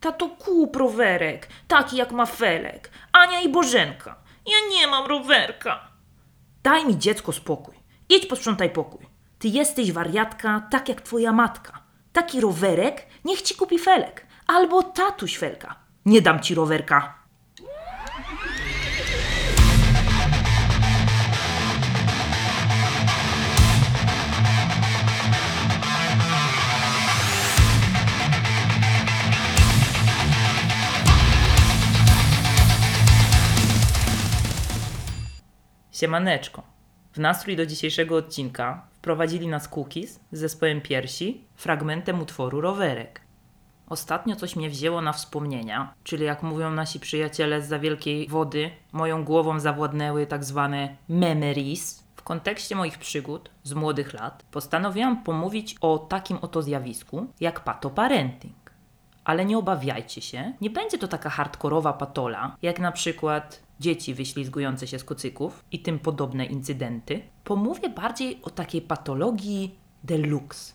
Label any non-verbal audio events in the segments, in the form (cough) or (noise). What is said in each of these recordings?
Tato kup rowerek, taki jak ma Felek, Ania i Bożenka. Ja nie mam rowerka. Daj mi dziecko spokój. Idź posprzątaj pokój. Ty jesteś wariatka, tak jak twoja matka. Taki rowerek niech ci kupi Felek. Albo tatuś Felka. Nie dam ci rowerka. Siemaneczko. W nastrój do dzisiejszego odcinka wprowadzili nas Cookies z zespołem Piersi, fragmentem utworu Rowerek. Ostatnio coś mnie wzięło na wspomnienia, czyli jak mówią nasi przyjaciele z za wielkiej wody, moją głową zawładnęły tak zwane memories. W kontekście moich przygód z młodych lat postanowiłam pomówić o takim oto zjawisku jak patoparenting. Ale nie obawiajcie się, nie będzie to taka hardkorowa patola, jak na przykład dzieci wyślizgujące się z kocyków i tym podobne incydenty. Pomówię bardziej o takiej patologii deluxe.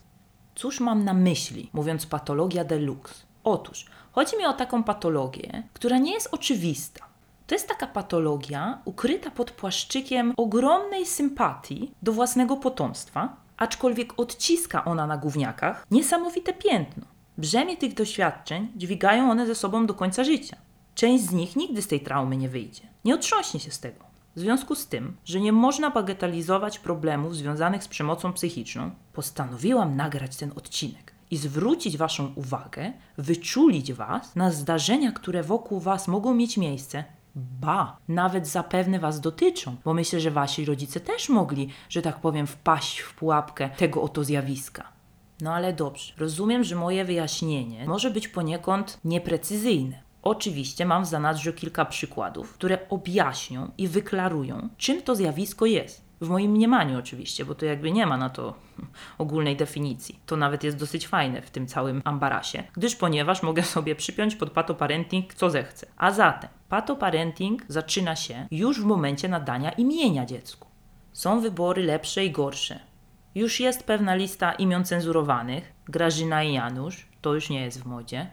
Cóż mam na myśli, mówiąc patologia deluxe? Otóż, chodzi mi o taką patologię, która nie jest oczywista. To jest taka patologia ukryta pod płaszczykiem ogromnej sympatii do własnego potomstwa, aczkolwiek odciska ona na gówniakach niesamowite piętno. Brzemię tych doświadczeń dźwigają one ze sobą do końca życia. Część z nich nigdy z tej traumy nie wyjdzie. Nie otrząśnie się z tego. W związku z tym, że nie można bagatelizować problemów związanych z przemocą psychiczną, postanowiłam nagrać ten odcinek i zwrócić Waszą uwagę, wyczulić Was na zdarzenia, które wokół Was mogą mieć miejsce, ba, nawet zapewne Was dotyczą, bo myślę, że Wasi rodzice też mogli, że tak powiem, wpaść w pułapkę tego oto zjawiska. No ale dobrze, rozumiem, że moje wyjaśnienie może być poniekąd nieprecyzyjne. Oczywiście mam w zanadrzu kilka przykładów, które objaśnią i wyklarują, czym to zjawisko jest. W moim mniemaniu oczywiście, bo to jakby nie ma na to (laughs) ogólnej definicji. To nawet jest dosyć fajne w tym całym ambarasie, gdyż ponieważ mogę sobie przypiąć pod patoparenting co zechcę. A zatem patoparenting zaczyna się już w momencie nadania imienia dziecku. Są wybory lepsze i gorsze. Już jest pewna lista imion cenzurowanych. Grażyna i Janusz, to już nie jest w modzie.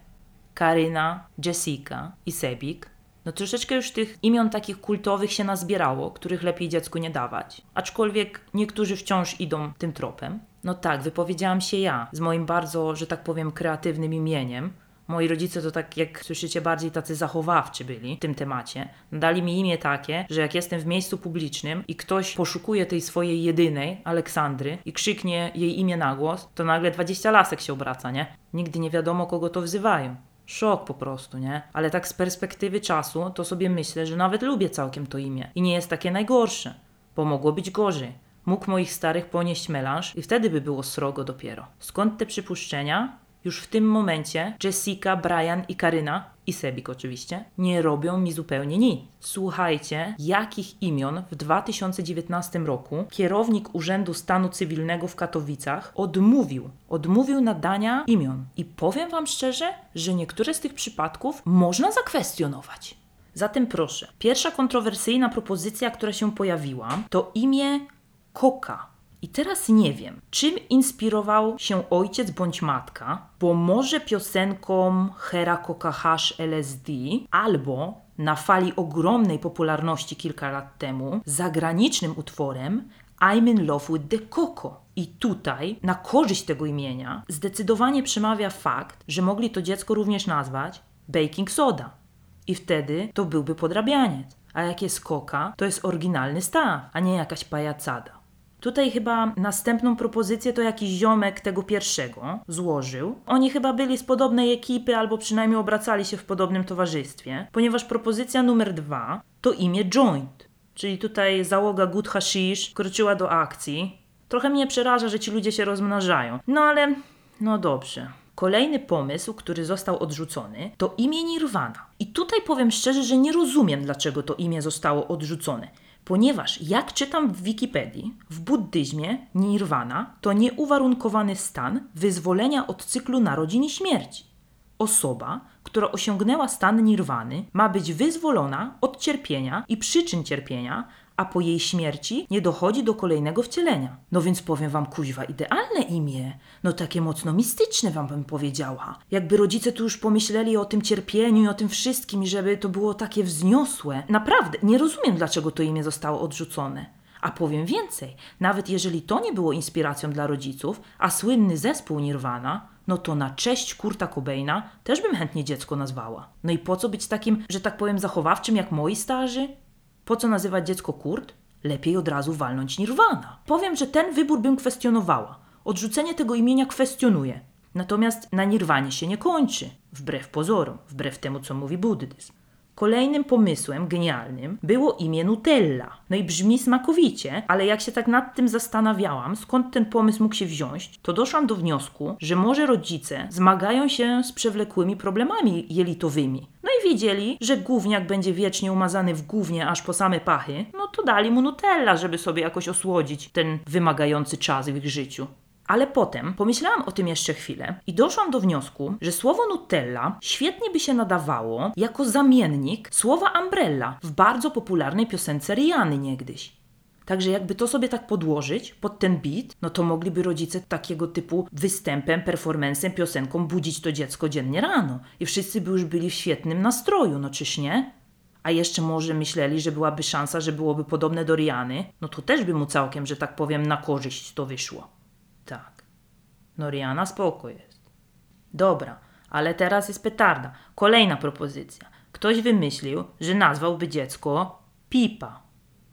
Karyna, Jessica i Sebik. No troszeczkę już tych imion takich kultowych się nazbierało, których lepiej dziecku nie dawać. Aczkolwiek niektórzy wciąż idą tym tropem. No tak, wypowiedziałam się ja z moim bardzo, że tak powiem, kreatywnym imieniem. Moi rodzice to tak, jak słyszycie, bardziej tacy zachowawczy byli w tym temacie. Dali mi imię takie, że jak jestem w miejscu publicznym i ktoś poszukuje tej swojej jedynej, Aleksandry, i krzyknie jej imię na głos, to nagle 20 lasek się obraca, nie? Nigdy nie wiadomo, kogo to wzywają. Szok po prostu, nie? Ale tak z perspektywy czasu, to sobie myślę, że nawet lubię całkiem to imię. I nie jest takie najgorsze, bo mogło być gorzej. Mógł moich starych ponieść melanż i wtedy by było srogo dopiero. Skąd te przypuszczenia? Już w tym momencie Jessica, Brian i Karyna, i Sebik oczywiście, nie robią mi zupełnie nic. Słuchajcie, jakich imion w 2019 roku kierownik Urzędu Stanu Cywilnego w Katowicach odmówił. Odmówił nadania imion. I powiem Wam szczerze, że niektóre z tych przypadków można zakwestionować. Zatem proszę, pierwsza kontrowersyjna propozycja, która się pojawiła, to imię Koka. I teraz nie wiem, czym inspirował się ojciec bądź matka, bo może piosenką Hera Coca Hash LSD albo na fali ogromnej popularności kilka lat temu zagranicznym utworem I'm in love with the Coco. I tutaj, na korzyść tego imienia, zdecydowanie przemawia fakt, że mogli to dziecko również nazwać baking soda. I wtedy to byłby podrabianiec. A jak jest koka, to jest oryginalny staw, a nie jakaś pajacada. Tutaj chyba następną propozycję to jakiś ziomek tego pierwszego złożył. Oni chyba byli z podobnej ekipy albo przynajmniej obracali się w podobnym towarzystwie, ponieważ propozycja numer dwa to imię Joint. Czyli tutaj załoga Good Hashish kroczyła do akcji. Trochę mnie przeraża, że ci ludzie się rozmnażają. No ale, no dobrze. Kolejny pomysł, który został odrzucony, to imię Nirvana. I tutaj powiem szczerze, że nie rozumiem, dlaczego to imię zostało odrzucone. Ponieważ, jak czytam w Wikipedii, w buddyzmie nirvana to nieuwarunkowany stan wyzwolenia od cyklu narodzin i śmierci. Osoba, która osiągnęła stan nirwany, ma być wyzwolona od cierpienia i przyczyn cierpienia, a po jej śmierci nie dochodzi do kolejnego wcielenia. No więc powiem wam, kuźwa, idealne imię. No takie mocno mistyczne wam bym powiedziała. Jakby rodzice tu już pomyśleli o tym cierpieniu i o tym wszystkim, i żeby to było takie wzniosłe. Naprawdę, nie rozumiem, dlaczego to imię zostało odrzucone. A powiem więcej, nawet jeżeli to nie było inspiracją dla rodziców, a słynny zespół Nirvana, no to na cześć Kurta Cobaina też bym chętnie dziecko nazwała. No i po co być takim, że tak powiem, zachowawczym jak moi starzy? Po co nazywać dziecko Kurt? Lepiej od razu walnąć Nirvana. Powiem, że ten wybór bym kwestionowała. Odrzucenie tego imienia kwestionuję. Natomiast na Nirwanie się nie kończy. Wbrew pozorom, wbrew temu, co mówi buddyzm. Kolejnym pomysłem genialnym było imię Nutella. No i brzmi smakowicie, ale jak się tak nad tym zastanawiałam, skąd ten pomysł mógł się wziąć, to doszłam do wniosku, że może rodzice zmagają się z przewlekłymi problemami jelitowymi. No i wiedzieli, że gówniak będzie wiecznie umazany w gównie aż po same pachy, no to dali mu Nutella, żeby sobie jakoś osłodzić ten wymagający czas w ich życiu. Ale potem pomyślałam o tym jeszcze chwilę i doszłam do wniosku, że słowo Nutella świetnie by się nadawało jako zamiennik słowa umbrella w bardzo popularnej piosence Riany niegdyś. Także jakby to sobie tak podłożyć pod ten beat, no to mogliby rodzice takiego typu występem, performancem, piosenką budzić to dziecko dziennie rano i wszyscy by już byli w świetnym nastroju, no czyż nie? A jeszcze może myśleli, że byłaby szansa, że byłoby podobne do Riany, no to też by mu całkiem, że tak powiem, na korzyść to wyszło. Noriana spoko jest. Dobra, ale teraz jest petarda. Kolejna propozycja. Ktoś wymyślił, że nazwałby dziecko Pipa.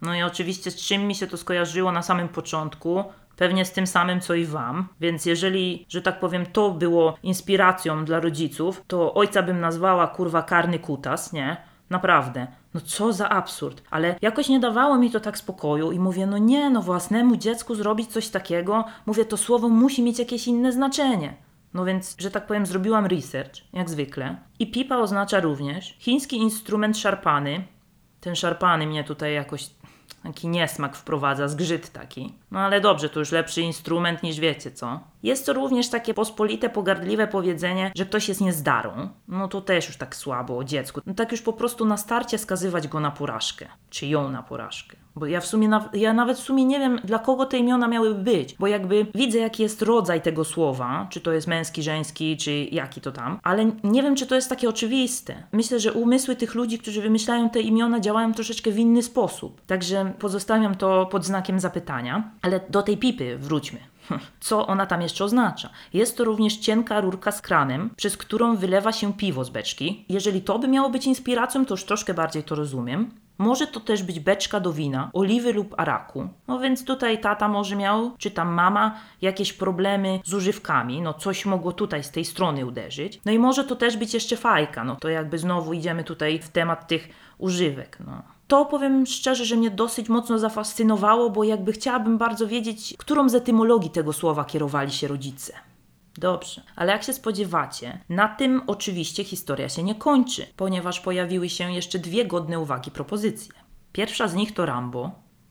No i oczywiście z czym mi się to skojarzyło na samym początku? Pewnie z tym samym, co i wam. Więc jeżeli, że tak powiem, to było inspiracją dla rodziców, to ojca bym nazwała kurwa karny kutas, nie? Naprawdę. No co za absurd. Ale jakoś nie dawało mi to tak spokoju i mówię, no nie, no własnemu dziecku zrobić coś takiego, mówię, to słowo musi mieć jakieś inne znaczenie. No więc, że tak powiem, zrobiłam research, jak zwykle. I pipa oznacza również chiński instrument szarpany. Ten szarpany mnie tutaj jakoś taki niesmak wprowadza, zgrzyt taki. No ale dobrze, to już lepszy instrument niż wiecie, co? Jest to również takie pospolite, pogardliwe powiedzenie, że ktoś jest niezdarą. No to też już tak słabo o dziecku. No tak już po prostu na starcie skazywać go na porażkę. Czy ją na porażkę. Bo ja w sumie, ja nawet w sumie nie wiem, dla kogo te imiona miałyby być, bo jakby widzę, jaki jest rodzaj tego słowa, czy to jest męski, żeński, czy jaki to tam, ale nie wiem, czy to jest takie oczywiste. Myślę, że umysły tych ludzi, którzy wymyślają te imiona, działają troszeczkę w inny sposób. Także pozostawiam to pod znakiem zapytania, ale do tej pipy wróćmy. Co ona tam jeszcze oznacza? Jest to również cienka rurka z kranem, przez którą wylewa się piwo z beczki. Jeżeli to by miało być inspiracją, to już troszkę bardziej to rozumiem. Może to też być beczka do wina, oliwy lub araku. No więc tutaj tata może miał, czy tam mama, jakieś problemy z używkami, no coś mogło tutaj z tej strony uderzyć. No i może to też być jeszcze fajka, no to jakby znowu idziemy tutaj w temat tych używek, no. To powiem szczerze, że mnie dosyć mocno zafascynowało, bo jakby chciałabym bardzo wiedzieć, którą z etymologii tego słowa kierowali się rodzice. Dobrze, ale jak się spodziewacie, na tym oczywiście historia się nie kończy, ponieważ pojawiły się jeszcze dwie godne uwagi propozycje. Pierwsza z nich to Rambo.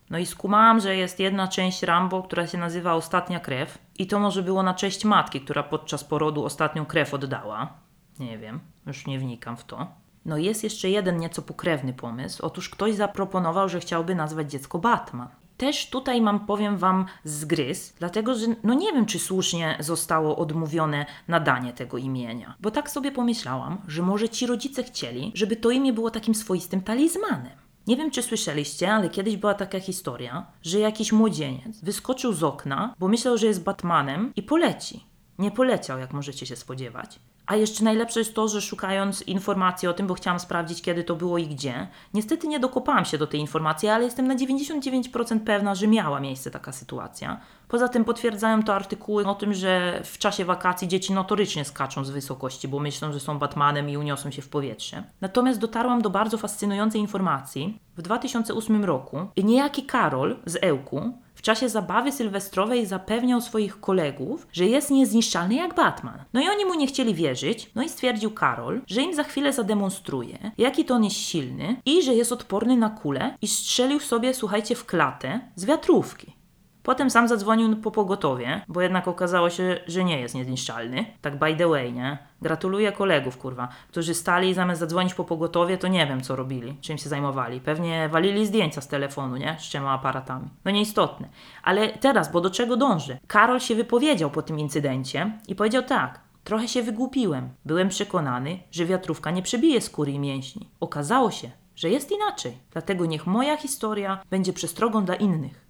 No i skumałam, że jest jedna część Rambo, która się nazywa Ostatnia Krew i to może było na cześć matki, która podczas porodu ostatnią krew oddała. Nie wiem, już nie wnikam w to. No jest jeszcze jeden nieco pokrewny pomysł. Otóż ktoś zaproponował, że chciałby nazwać dziecko Batman też tutaj mam, powiem Wam, zgryz, dlatego że no nie wiem, czy słusznie zostało odmówione nadanie tego imienia. Bo tak sobie pomyślałam, że może ci rodzice chcieli, żeby to imię było takim swoistym talizmanem. Nie wiem, czy słyszeliście, ale kiedyś była taka historia, że jakiś młodzieniec wyskoczył z okna, bo myślał, że jest Batmanem i poleci. Nie poleciał, jak możecie się spodziewać. A jeszcze najlepsze jest to, że szukając informacji o tym, bo chciałam sprawdzić, kiedy to było i gdzie, niestety nie dokopałam się do tej informacji, ale jestem na 99% pewna, że miała miejsce taka sytuacja. Poza tym potwierdzają to artykuły o tym, że w czasie wakacji dzieci notorycznie skaczą z wysokości, bo myślą, że są Batmanem i uniosą się w powietrze. Natomiast dotarłam do bardzo fascynującej informacji. W 2008 roku niejaki Karol z Ełku w czasie zabawy sylwestrowej zapewniał swoich kolegów, że jest niezniszczalny jak Batman. No i oni mu nie chcieli wierzyć, no i stwierdził Karol, że im za chwilę zademonstruje, jaki to on jest silny i że jest odporny na kule i strzelił sobie, słuchajcie, w klatę z wiatrówki. Potem sam zadzwonił po pogotowie, bo jednak okazało się, że nie jest niezniszczalny. Tak by the way, nie? Gratuluję kolegów, kurwa, którzy stali i zamiast zadzwonić po pogotowie, to nie wiem, co robili, czym się zajmowali. Pewnie walili zdjęcia z telefonu, nie? Z trzema aparatami. No nieistotne. Ale teraz, bo do czego dążę? Karol się wypowiedział po tym incydencie i powiedział tak. Trochę się wygłupiłem. Byłem przekonany, że wiatrówka nie przebije skóry i mięśni. Okazało się, że jest inaczej. Dlatego niech moja historia będzie przestrogą dla innych.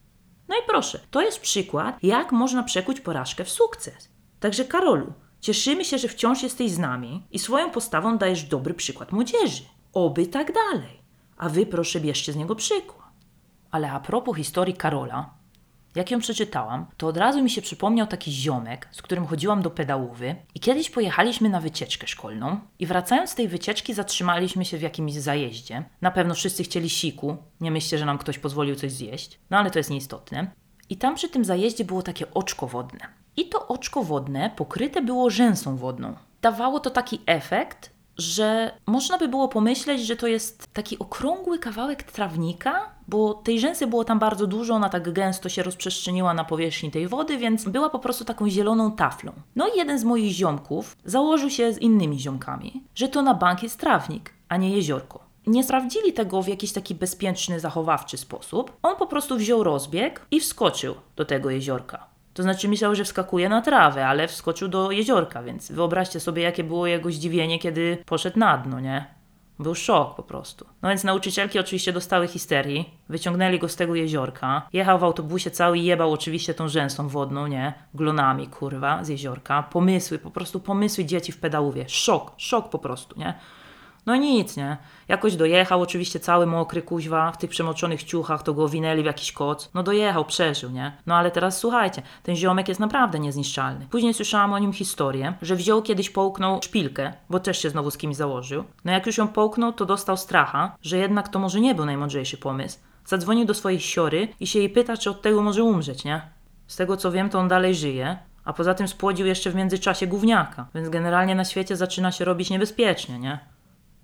No i proszę, to jest przykład, jak można przekuć porażkę w sukces. Także Karolu, cieszymy się, że wciąż jesteś z nami i swoją postawą dajesz dobry przykład młodzieży. Oby tak dalej. A wy proszę bierzcie z niego przykład. Ale a propos historii Karola, jak ją przeczytałam, to od razu mi się przypomniał taki ziomek, z którym chodziłam do pedałówy i kiedyś pojechaliśmy na wycieczkę szkolną i wracając z tej wycieczki zatrzymaliśmy się w jakimś zajeździe. Na pewno wszyscy chcieli siku, nie myślcie, że nam ktoś pozwolił coś zjeść, no ale to jest nieistotne. I tam przy tym zajeździe było takie oczko wodne. I to oczko wodne pokryte było rzęsą wodną. Dawało to taki efekt, że można by było pomyśleć, że to jest taki okrągły kawałek trawnika, bo tej rzęsy było tam bardzo dużo, ona tak gęsto się rozprzestrzeniła na powierzchni tej wody, więc była po prostu taką zieloną taflą. No i jeden z moich ziomków założył się z innymi ziomkami, że to na bank jest trawnik, a nie jeziorko. Nie sprawdzili tego w jakiś taki bezpieczny, zachowawczy sposób. On po prostu wziął rozbieg i wskoczył do tego jeziorka. To znaczy myślał, że wskakuje na trawę, ale wskoczył do jeziorka, więc wyobraźcie sobie, jakie było jego zdziwienie, kiedy poszedł na dno, nie? Był szok po prostu. No więc nauczycielki oczywiście dostały histerii, wyciągnęli go z tego jeziorka, jechał w autobusie cały i jebał oczywiście tą rzęsą wodną, nie? Glonami, kurwa, z jeziorka. Pomysły, po prostu pomysły dzieci w pedałówie. Szok, szok po prostu, nie? No nic, nie? Jakoś dojechał, oczywiście cały mokry kuźwa, w tych przemoczonych ciuchach, to go winęli w jakiś koc. No dojechał, przeżył, nie? No ale teraz słuchajcie, ten ziomek jest naprawdę niezniszczalny. Później słyszałam o nim historię, że wziął kiedyś połknął szpilkę, bo też się znowu z kimś założył. No jak już ją połknął, to dostał stracha, że jednak to może nie był najmądrzejszy pomysł. Zadzwonił do swojej siory i się jej pyta, czy od tego może umrzeć, nie? Z tego co wiem, to on dalej żyje, a poza tym spłodził jeszcze w międzyczasie gówniaka, więc generalnie na świecie zaczyna się robić niebezpiecznie, nie?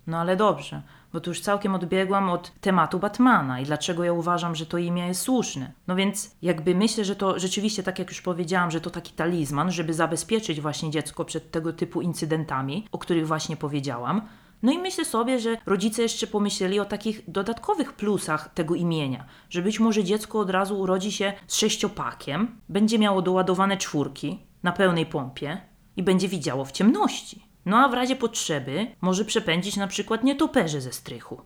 No ale dobrze, bo tu już całkiem odbiegłam od tematu Batmana i dlaczego ja uważam, że to imię jest słuszne. No więc jakby myślę, że to rzeczywiście, tak jak już powiedziałam, że to taki talizman, żeby zabezpieczyć właśnie dziecko przed tego typu incydentami, o których właśnie powiedziałam. No i myślę sobie, że rodzice jeszcze pomyśleli o takich dodatkowych plusach tego imienia, że być może dziecko od razu urodzi się z sześciopakiem, będzie miało doładowane czwórki na pełnej pompie i będzie widziało w ciemności. No a w razie potrzeby może przepędzić na przykład nietoperze ze strychu.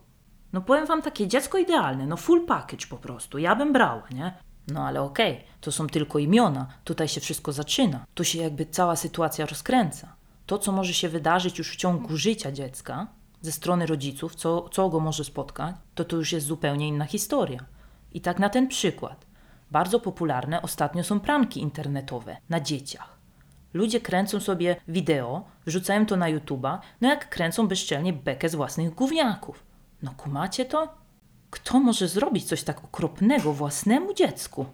No powiem wam takie dziecko idealne, no full package po prostu, ja bym brała, nie? No ale okej, okay, to są tylko imiona, tutaj się wszystko zaczyna, tu się jakby cała sytuacja rozkręca. To, co może się wydarzyć już w ciągu życia dziecka, ze strony rodziców, co, co go może spotkać, to to już jest zupełnie inna historia. I tak na ten przykład. Bardzo popularne ostatnio są pranki internetowe na dzieciach. Ludzie kręcą sobie wideo, wrzucają to na YouTube'a, no jak kręcą bezczelnie bekę z własnych gówniaków. No kumacie to? Kto może zrobić coś tak okropnego własnemu dziecku?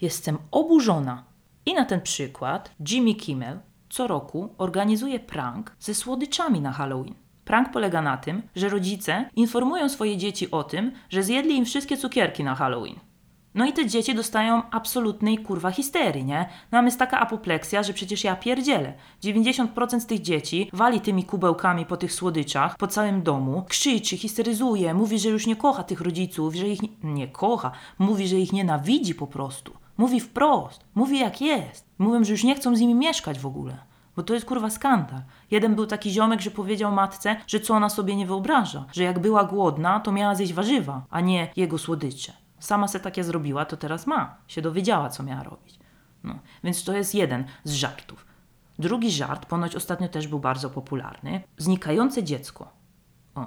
Jestem oburzona. I na ten przykład Jimmy Kimmel co roku organizuje prank ze słodyczami na Halloween. Prank polega na tym, że rodzice informują swoje dzieci o tym, że zjedli im wszystkie cukierki na Halloween. No i te dzieci dostają absolutnej kurwa histerii, nie? No jest taka apopleksja, że przecież ja pierdzielę. 90% z tych dzieci wali tymi kubełkami po tych słodyczach po całym domu, krzyczy, histeryzuje, mówi, że już nie kocha tych rodziców, że ich nie, nie kocha, mówi, że ich nienawidzi po prostu. Mówi wprost, mówi jak jest. Mówią, że już nie chcą z nimi mieszkać w ogóle. Bo to jest kurwa skandal. Jeden był taki ziomek, że powiedział matce, że co ona sobie nie wyobraża, że jak była głodna, to miała zjeść warzywa, a nie jego słodycze. Sama se takie zrobiła, to teraz ma. Się dowiedziała, co miała robić. No, więc to jest jeden z żartów. Drugi żart, ponoć ostatnio też był bardzo popularny. Znikające dziecko. O.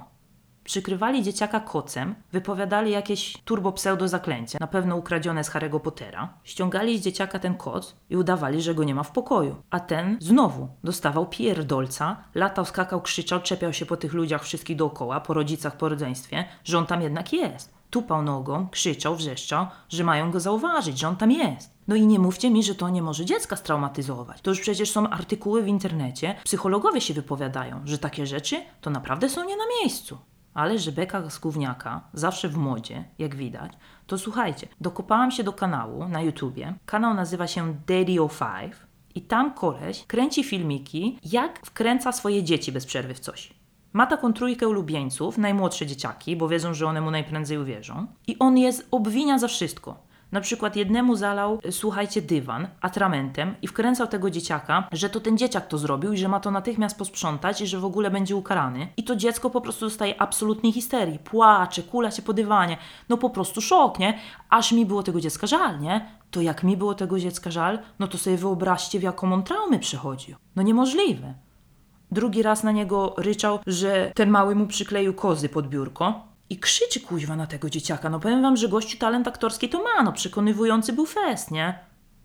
Przykrywali dzieciaka kocem, wypowiadali jakieś turbo-pseudo zaklęcie, na pewno ukradzione z Harry'ego Pottera. Ściągali z dzieciaka ten koc i udawali, że go nie ma w pokoju. A ten znowu dostawał pierdolca, latał, skakał, krzyczał, czepiał się po tych ludziach wszystkich dookoła, po rodzicach, po rodzeństwie, że on tam jednak jest tupał nogą, krzyczał, wrzeszczał, że mają go zauważyć, że on tam jest. No i nie mówcie mi, że to nie może dziecka straumatyzować. To już przecież są artykuły w internecie, psychologowie się wypowiadają, że takie rzeczy to naprawdę są nie na miejscu. Ale że beka z gówniaka, zawsze w modzie, jak widać, to słuchajcie, dokopałam się do kanału na YouTubie. Kanał nazywa się Daddy05 i tam koleś kręci filmiki, jak wkręca swoje dzieci bez przerwy w coś. Ma taką trójkę ulubieńców, najmłodsze dzieciaki, bo wiedzą, że one mu najprędzej uwierzą. I on je obwinia za wszystko. Na przykład jednemu zalał, y, słuchajcie, dywan atramentem i wkręcał tego dzieciaka, że to ten dzieciak to zrobił i że ma to natychmiast posprzątać i że w ogóle będzie ukarany. I to dziecko po prostu dostaje absolutnej histerii. Płacze, kula się po dywanie. No po prostu szok, nie? Aż mi było tego dziecka żal, nie? To jak mi było tego dziecka żal, no to sobie wyobraźcie, w jaką on traumę przechodził. No niemożliwe. Drugi raz na niego ryczał, że ten mały mu przykleił kozy pod biurko. I krzyczy kuźwa na tego dzieciaka. No powiem wam, że gościu talent aktorski to ma, no przekonywujący był fest, nie?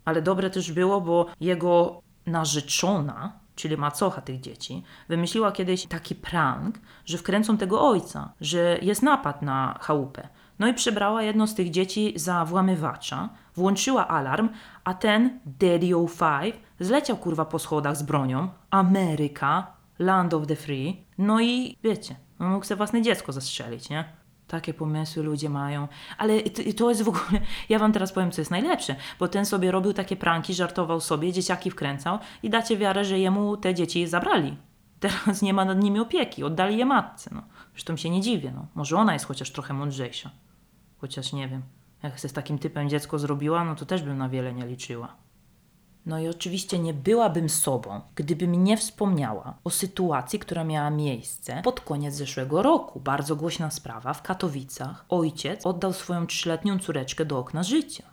Ale dobre też było, bo jego narzeczona, czyli macocha tych dzieci, wymyśliła kiedyś taki prank, że wkręcą tego ojca, że jest napad na chałupę. No i przebrała jedno z tych dzieci za włamywacza, włączyła alarm, a ten Daddy 05 zleciał kurwa po schodach z bronią. Ameryka, land of the free. No i wiecie, on mógł sobie własne dziecko zastrzelić, nie? Takie pomysły ludzie mają. Ale to jest w ogóle. Ja wam teraz powiem, co jest najlepsze, bo ten sobie robił takie pranki, żartował sobie, dzieciaki wkręcał i dacie wiarę, że jemu te dzieci zabrali. Teraz nie ma nad nimi opieki, oddali je matce. No. Zresztą się nie dziwię. No. Może ona jest chociaż trochę mądrzejsza. Chociaż nie wiem. Jak się z takim typem dziecko zrobiła, no to też bym na wiele nie liczyła. No i oczywiście nie byłabym sobą, gdybym nie wspomniała o sytuacji, która miała miejsce pod koniec zeszłego roku. Bardzo głośna sprawa w Katowicach. Ojciec oddał swoją trzyletnią córeczkę do okna życia.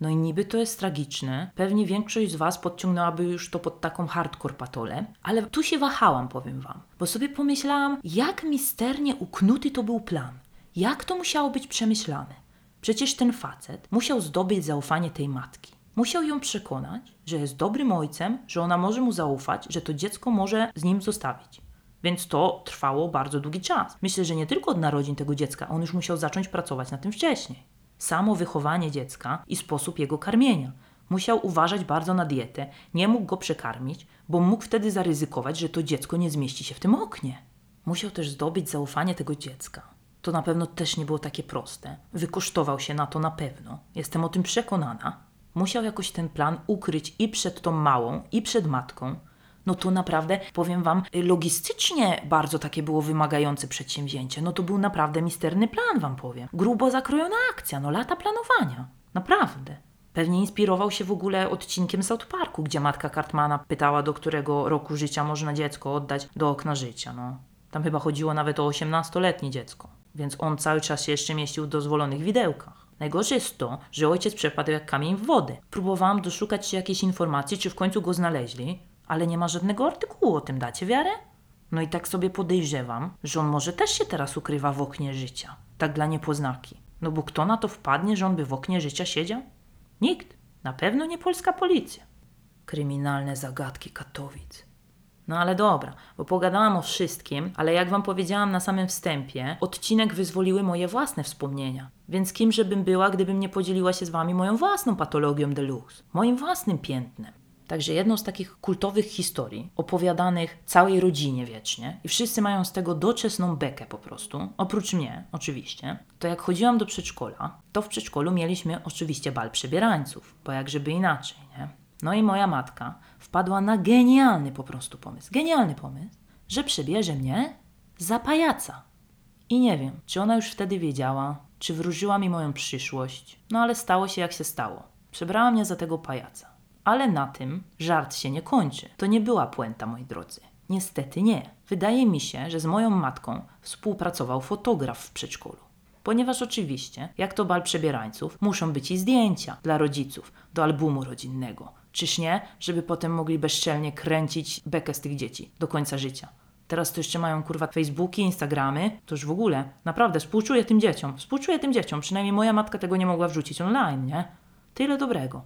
No i niby to jest tragiczne. Pewnie większość z Was podciągnęłaby już to pod taką hardcore patolę, ale tu się wahałam, powiem Wam, bo sobie pomyślałam, jak misternie uknuty to był plan. Jak to musiało być przemyślane? Przecież ten facet musiał zdobyć zaufanie tej matki. Musiał ją przekonać, że jest dobrym ojcem, że ona może mu zaufać, że to dziecko może z nim zostawić. Więc to trwało bardzo długi czas. Myślę, że nie tylko od narodzin tego dziecka, on już musiał zacząć pracować na tym wcześniej. Samo wychowanie dziecka i sposób jego karmienia. Musiał uważać bardzo na dietę, nie mógł go przekarmić, bo mógł wtedy zaryzykować, że to dziecko nie zmieści się w tym oknie. Musiał też zdobyć zaufanie tego dziecka. To na pewno też nie było takie proste. Wykosztował się na to na pewno. Jestem o tym przekonana musiał jakoś ten plan ukryć i przed tą małą, i przed matką, no to naprawdę, powiem Wam, logistycznie bardzo takie było wymagające przedsięwzięcie. No to był naprawdę misterny plan, Wam powiem. Grubo zakrojona akcja, no lata planowania. Naprawdę. Pewnie inspirował się w ogóle odcinkiem South Parku, gdzie matka Cartmana pytała, do którego roku życia można dziecko oddać do okna życia. No. Tam chyba chodziło nawet o 18-letnie dziecko, więc on cały czas się jeszcze mieścił w dozwolonych widełkach. Najgorsze jest to, że ojciec przepadł jak kamień w wodę. Próbowałam doszukać się jakiejś informacji, czy w końcu go znaleźli, ale nie ma żadnego artykułu o tym, dacie wiarę? No i tak sobie podejrzewam, że on może też się teraz ukrywa w oknie życia. Tak dla niepoznaki. No bo kto na to wpadnie, że on by w oknie życia siedział? Nikt. Na pewno nie polska policja. Kryminalne zagadki Katowic. No ale dobra, bo pogadałam o wszystkim, ale jak wam powiedziałam na samym wstępie, odcinek wyzwoliły moje własne wspomnienia. Więc kim żebym była, gdybym nie podzieliła się z wami moją własną patologią deluxe, moim własnym piętnem. Także jedną z takich kultowych historii, opowiadanych całej rodzinie wiecznie, i wszyscy mają z tego doczesną bekę po prostu, oprócz mnie oczywiście, to jak chodziłam do przedszkola, to w przedszkolu mieliśmy oczywiście bal przebierańców, bo jak żeby inaczej, nie? No i moja matka wpadła na genialny po prostu pomysł, genialny pomysł, że przebierze mnie za pajaca. I nie wiem, czy ona już wtedy wiedziała, czy wróżyła mi moją przyszłość, no ale stało się jak się stało. Przebrała mnie za tego pajaca. Ale na tym żart się nie kończy. To nie była puenta, moi drodzy. Niestety nie. Wydaje mi się, że z moją matką współpracował fotograf w przedszkolu. Ponieważ oczywiście, jak to bal przebierańców, muszą być i zdjęcia dla rodziców do albumu rodzinnego. Czyż nie? Żeby potem mogli bezczelnie kręcić bekę z tych dzieci do końca życia. Teraz to jeszcze mają kurwa Facebooki, Instagramy, to już w ogóle. Naprawdę, współczuję tym dzieciom. Współczuję tym dzieciom. Przynajmniej moja matka tego nie mogła wrzucić online, nie? Tyle dobrego.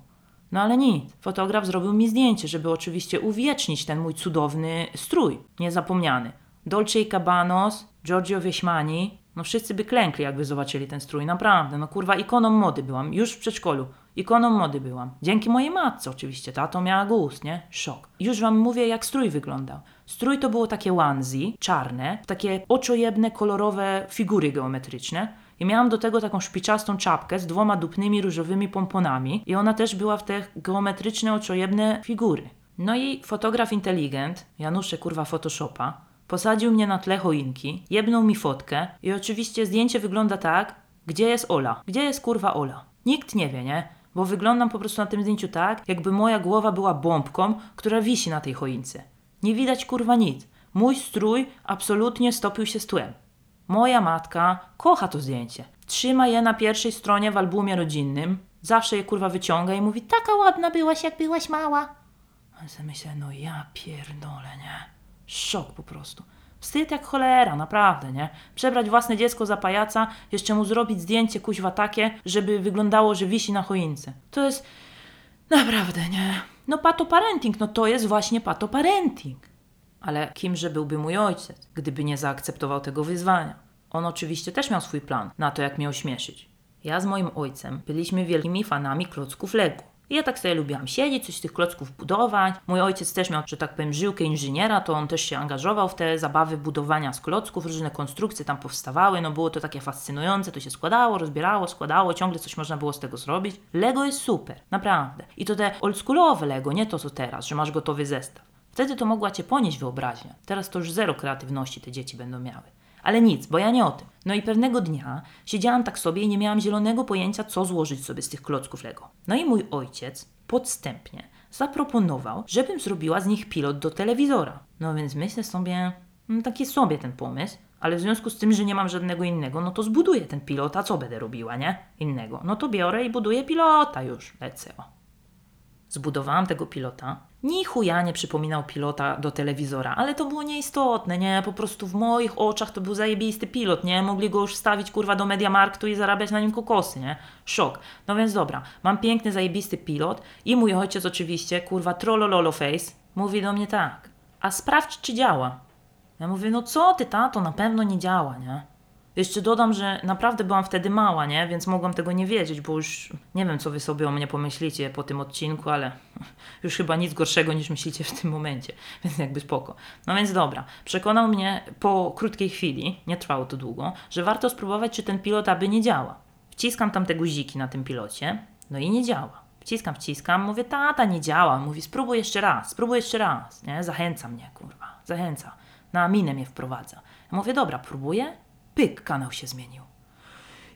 No ale nic. Fotograf zrobił mi zdjęcie, żeby oczywiście uwiecznić ten mój cudowny strój. Niezapomniany. Dolce i Cabanos, Giorgio Wieśmani. No wszyscy by klękli, jakby zobaczyli ten strój. Naprawdę. No kurwa, ikoną mody byłam. Już w przedszkolu. Ikoną mody byłam. Dzięki mojej matce oczywiście, tato miała gust, nie? Szok. Już wam mówię, jak strój wyglądał. Strój to było takie onesie, czarne, takie oczojebne, kolorowe figury geometryczne. I miałam do tego taką szpiczastą czapkę z dwoma dupnymi różowymi pomponami i ona też była w te geometryczne, oczojebne figury. No i fotograf inteligent, Janusze kurwa Photoshopa, posadził mnie na tle choinki, jebnął mi fotkę i oczywiście zdjęcie wygląda tak, gdzie jest Ola? Gdzie jest kurwa Ola? Nikt nie wie, nie? Bo wyglądam po prostu na tym zdjęciu tak, jakby moja głowa była bombką, która wisi na tej choince. Nie widać kurwa nic. Mój strój absolutnie stopił się z tłem. Moja matka kocha to zdjęcie. Trzyma je na pierwszej stronie w albumie rodzinnym. Zawsze je kurwa wyciąga i mówi, taka ładna byłaś, jak byłaś mała. A sobie myślę, no ja pierdolę, nie? Szok po prostu. Wstyd jak cholera, naprawdę, nie? Przebrać własne dziecko za pajaca, jeszcze mu zrobić zdjęcie kuźwa takie, żeby wyglądało, że wisi na choince. To jest naprawdę, nie? No patoparenting, no to jest właśnie patoparenting. Ale kimże byłby mój ojciec, gdyby nie zaakceptował tego wyzwania? On oczywiście też miał swój plan na to, jak mnie ośmieszyć. Ja z moim ojcem byliśmy wielkimi fanami klocków Lego. I ja tak sobie lubiłam siedzieć, coś z tych klocków budować. Mój ojciec też miał, że tak powiem, żyłkę inżyniera, to on też się angażował w te zabawy budowania z klocków, różne konstrukcje tam powstawały, no było to takie fascynujące, to się składało, rozbierało, składało, ciągle coś można było z tego zrobić. Lego jest super, naprawdę. I to te oldschoolowe Lego, nie to co teraz, że masz gotowy zestaw. Wtedy to mogła cię ponieść wyobraźnia. Teraz to już zero kreatywności te dzieci będą miały. Ale nic, bo ja nie o tym. No i pewnego dnia siedziałam tak sobie i nie miałam zielonego pojęcia, co złożyć sobie z tych klocków Lego. No i mój ojciec podstępnie zaproponował, żebym zrobiła z nich pilot do telewizora. No więc myślę sobie, no taki sobie ten pomysł, ale w związku z tym, że nie mam żadnego innego, no to zbuduję ten pilot, a co będę robiła, nie? Innego. No to biorę i buduję pilota już, lecę. O. Zbudowałam tego pilota. Ni chuja nie przypominał pilota do telewizora, ale to było nieistotne, nie? Po prostu w moich oczach to był zajebisty pilot, nie? Mogli go już wstawić, kurwa, do Mediamarktu i zarabiać na nim kokosy, nie? Szok. No więc dobra, mam piękny, zajebisty pilot i mój ojciec oczywiście, kurwa, trollololo face, mówi do mnie tak, a sprawdź, czy działa. Ja mówię, no co ty, tato, na pewno nie działa, nie? Jeszcze dodam, że naprawdę byłam wtedy mała, nie? Więc mogłam tego nie wiedzieć, bo już nie wiem, co wy sobie o mnie pomyślicie po tym odcinku, ale (laughs) już chyba nic gorszego niż myślicie w tym momencie, (laughs) więc jakby spoko. No więc dobra, przekonał mnie po krótkiej chwili, nie trwało to długo, że warto spróbować, czy ten pilot aby nie działa. Wciskam tam te guziki na tym pilocie, no i nie działa. Wciskam, wciskam, mówię, tata, nie działa. Mówi, spróbuj jeszcze raz, spróbuj jeszcze raz, nie? Zachęca mnie, kurwa, zachęca. Na minę mnie wprowadza. Ja mówię, dobra, próbuję, Pyk, kanał się zmienił.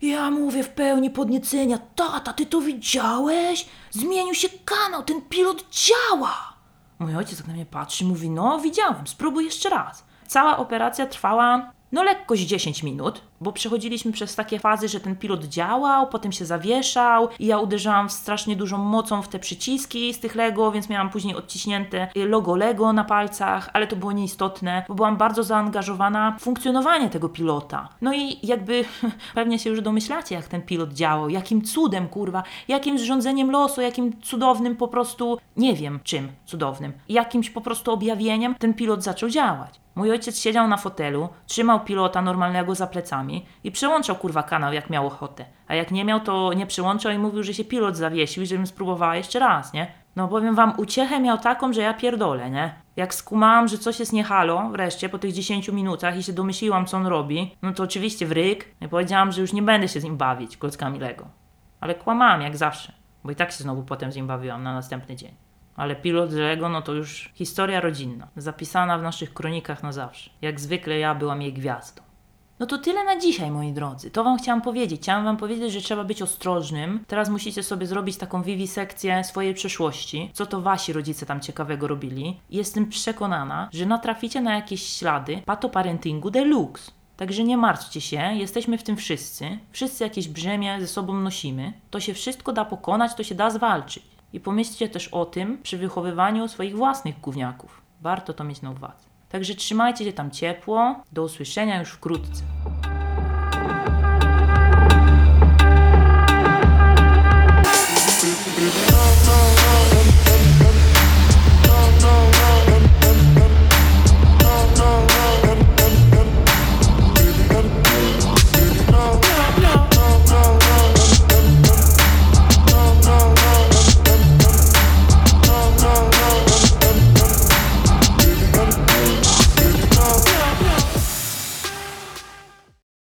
Ja mówię w pełni podniecenia, tata, ty to widziałeś? Zmienił się kanał, ten pilot działa! Mój ojciec tak na mnie patrzy, mówi, no widziałem, spróbuj jeszcze raz. Cała operacja trwała no lekkość 10 minut, bo przechodziliśmy przez takie fazy, że ten pilot działał, potem się zawieszał i ja uderzałam strasznie dużą mocą w te przyciski z tych Lego, więc miałam później odciśnięte logo Lego na palcach, ale to było nieistotne, bo byłam bardzo zaangażowana w funkcjonowanie tego pilota. No i jakby (laughs) pewnie się już domyślacie, jak ten pilot działał, jakim cudem, kurwa, jakim zrządzeniem losu, jakim cudownym po prostu, nie wiem czym cudownym, jakimś po prostu objawieniem ten pilot zaczął działać. Mój ojciec siedział na fotelu, trzymał pilota normalnego za plecami i przełączał kurwa kanał jak miał ochotę. A jak nie miał, to nie przełączał i mówił, że się pilot zawiesił i żebym spróbowała jeszcze raz, nie? No powiem wam, uciechę miał taką, że ja pierdolę, nie? Jak skumałam, że coś jest nie halo, wreszcie po tych 10 minutach i się domyśliłam, co on robi, no to oczywiście w ryk i powiedziałam, że już nie będę się z nim bawić klockami Lego. Ale kłamałam jak zawsze, bo i tak się znowu potem z nim bawiłam na następny dzień. Ale pilot Lego, no to już historia rodzinna, zapisana w naszych kronikach na zawsze. Jak zwykle ja byłam jej gwiazdą. No to tyle na dzisiaj, moi drodzy. To Wam chciałam powiedzieć. Chciałam Wam powiedzieć, że trzeba być ostrożnym. Teraz musicie sobie zrobić taką wiwisekcję swojej przeszłości, co to Wasi rodzice tam ciekawego robili. Jestem przekonana, że natraficie na jakieś ślady patoparentingu deluxe. Także nie martwcie się, jesteśmy w tym wszyscy. Wszyscy jakieś brzemię ze sobą nosimy. To się wszystko da pokonać, to się da zwalczyć. I pomyślcie też o tym przy wychowywaniu swoich własnych gówniaków. Warto to mieć na uwadze. Także trzymajcie się tam ciepło. Do usłyszenia już wkrótce.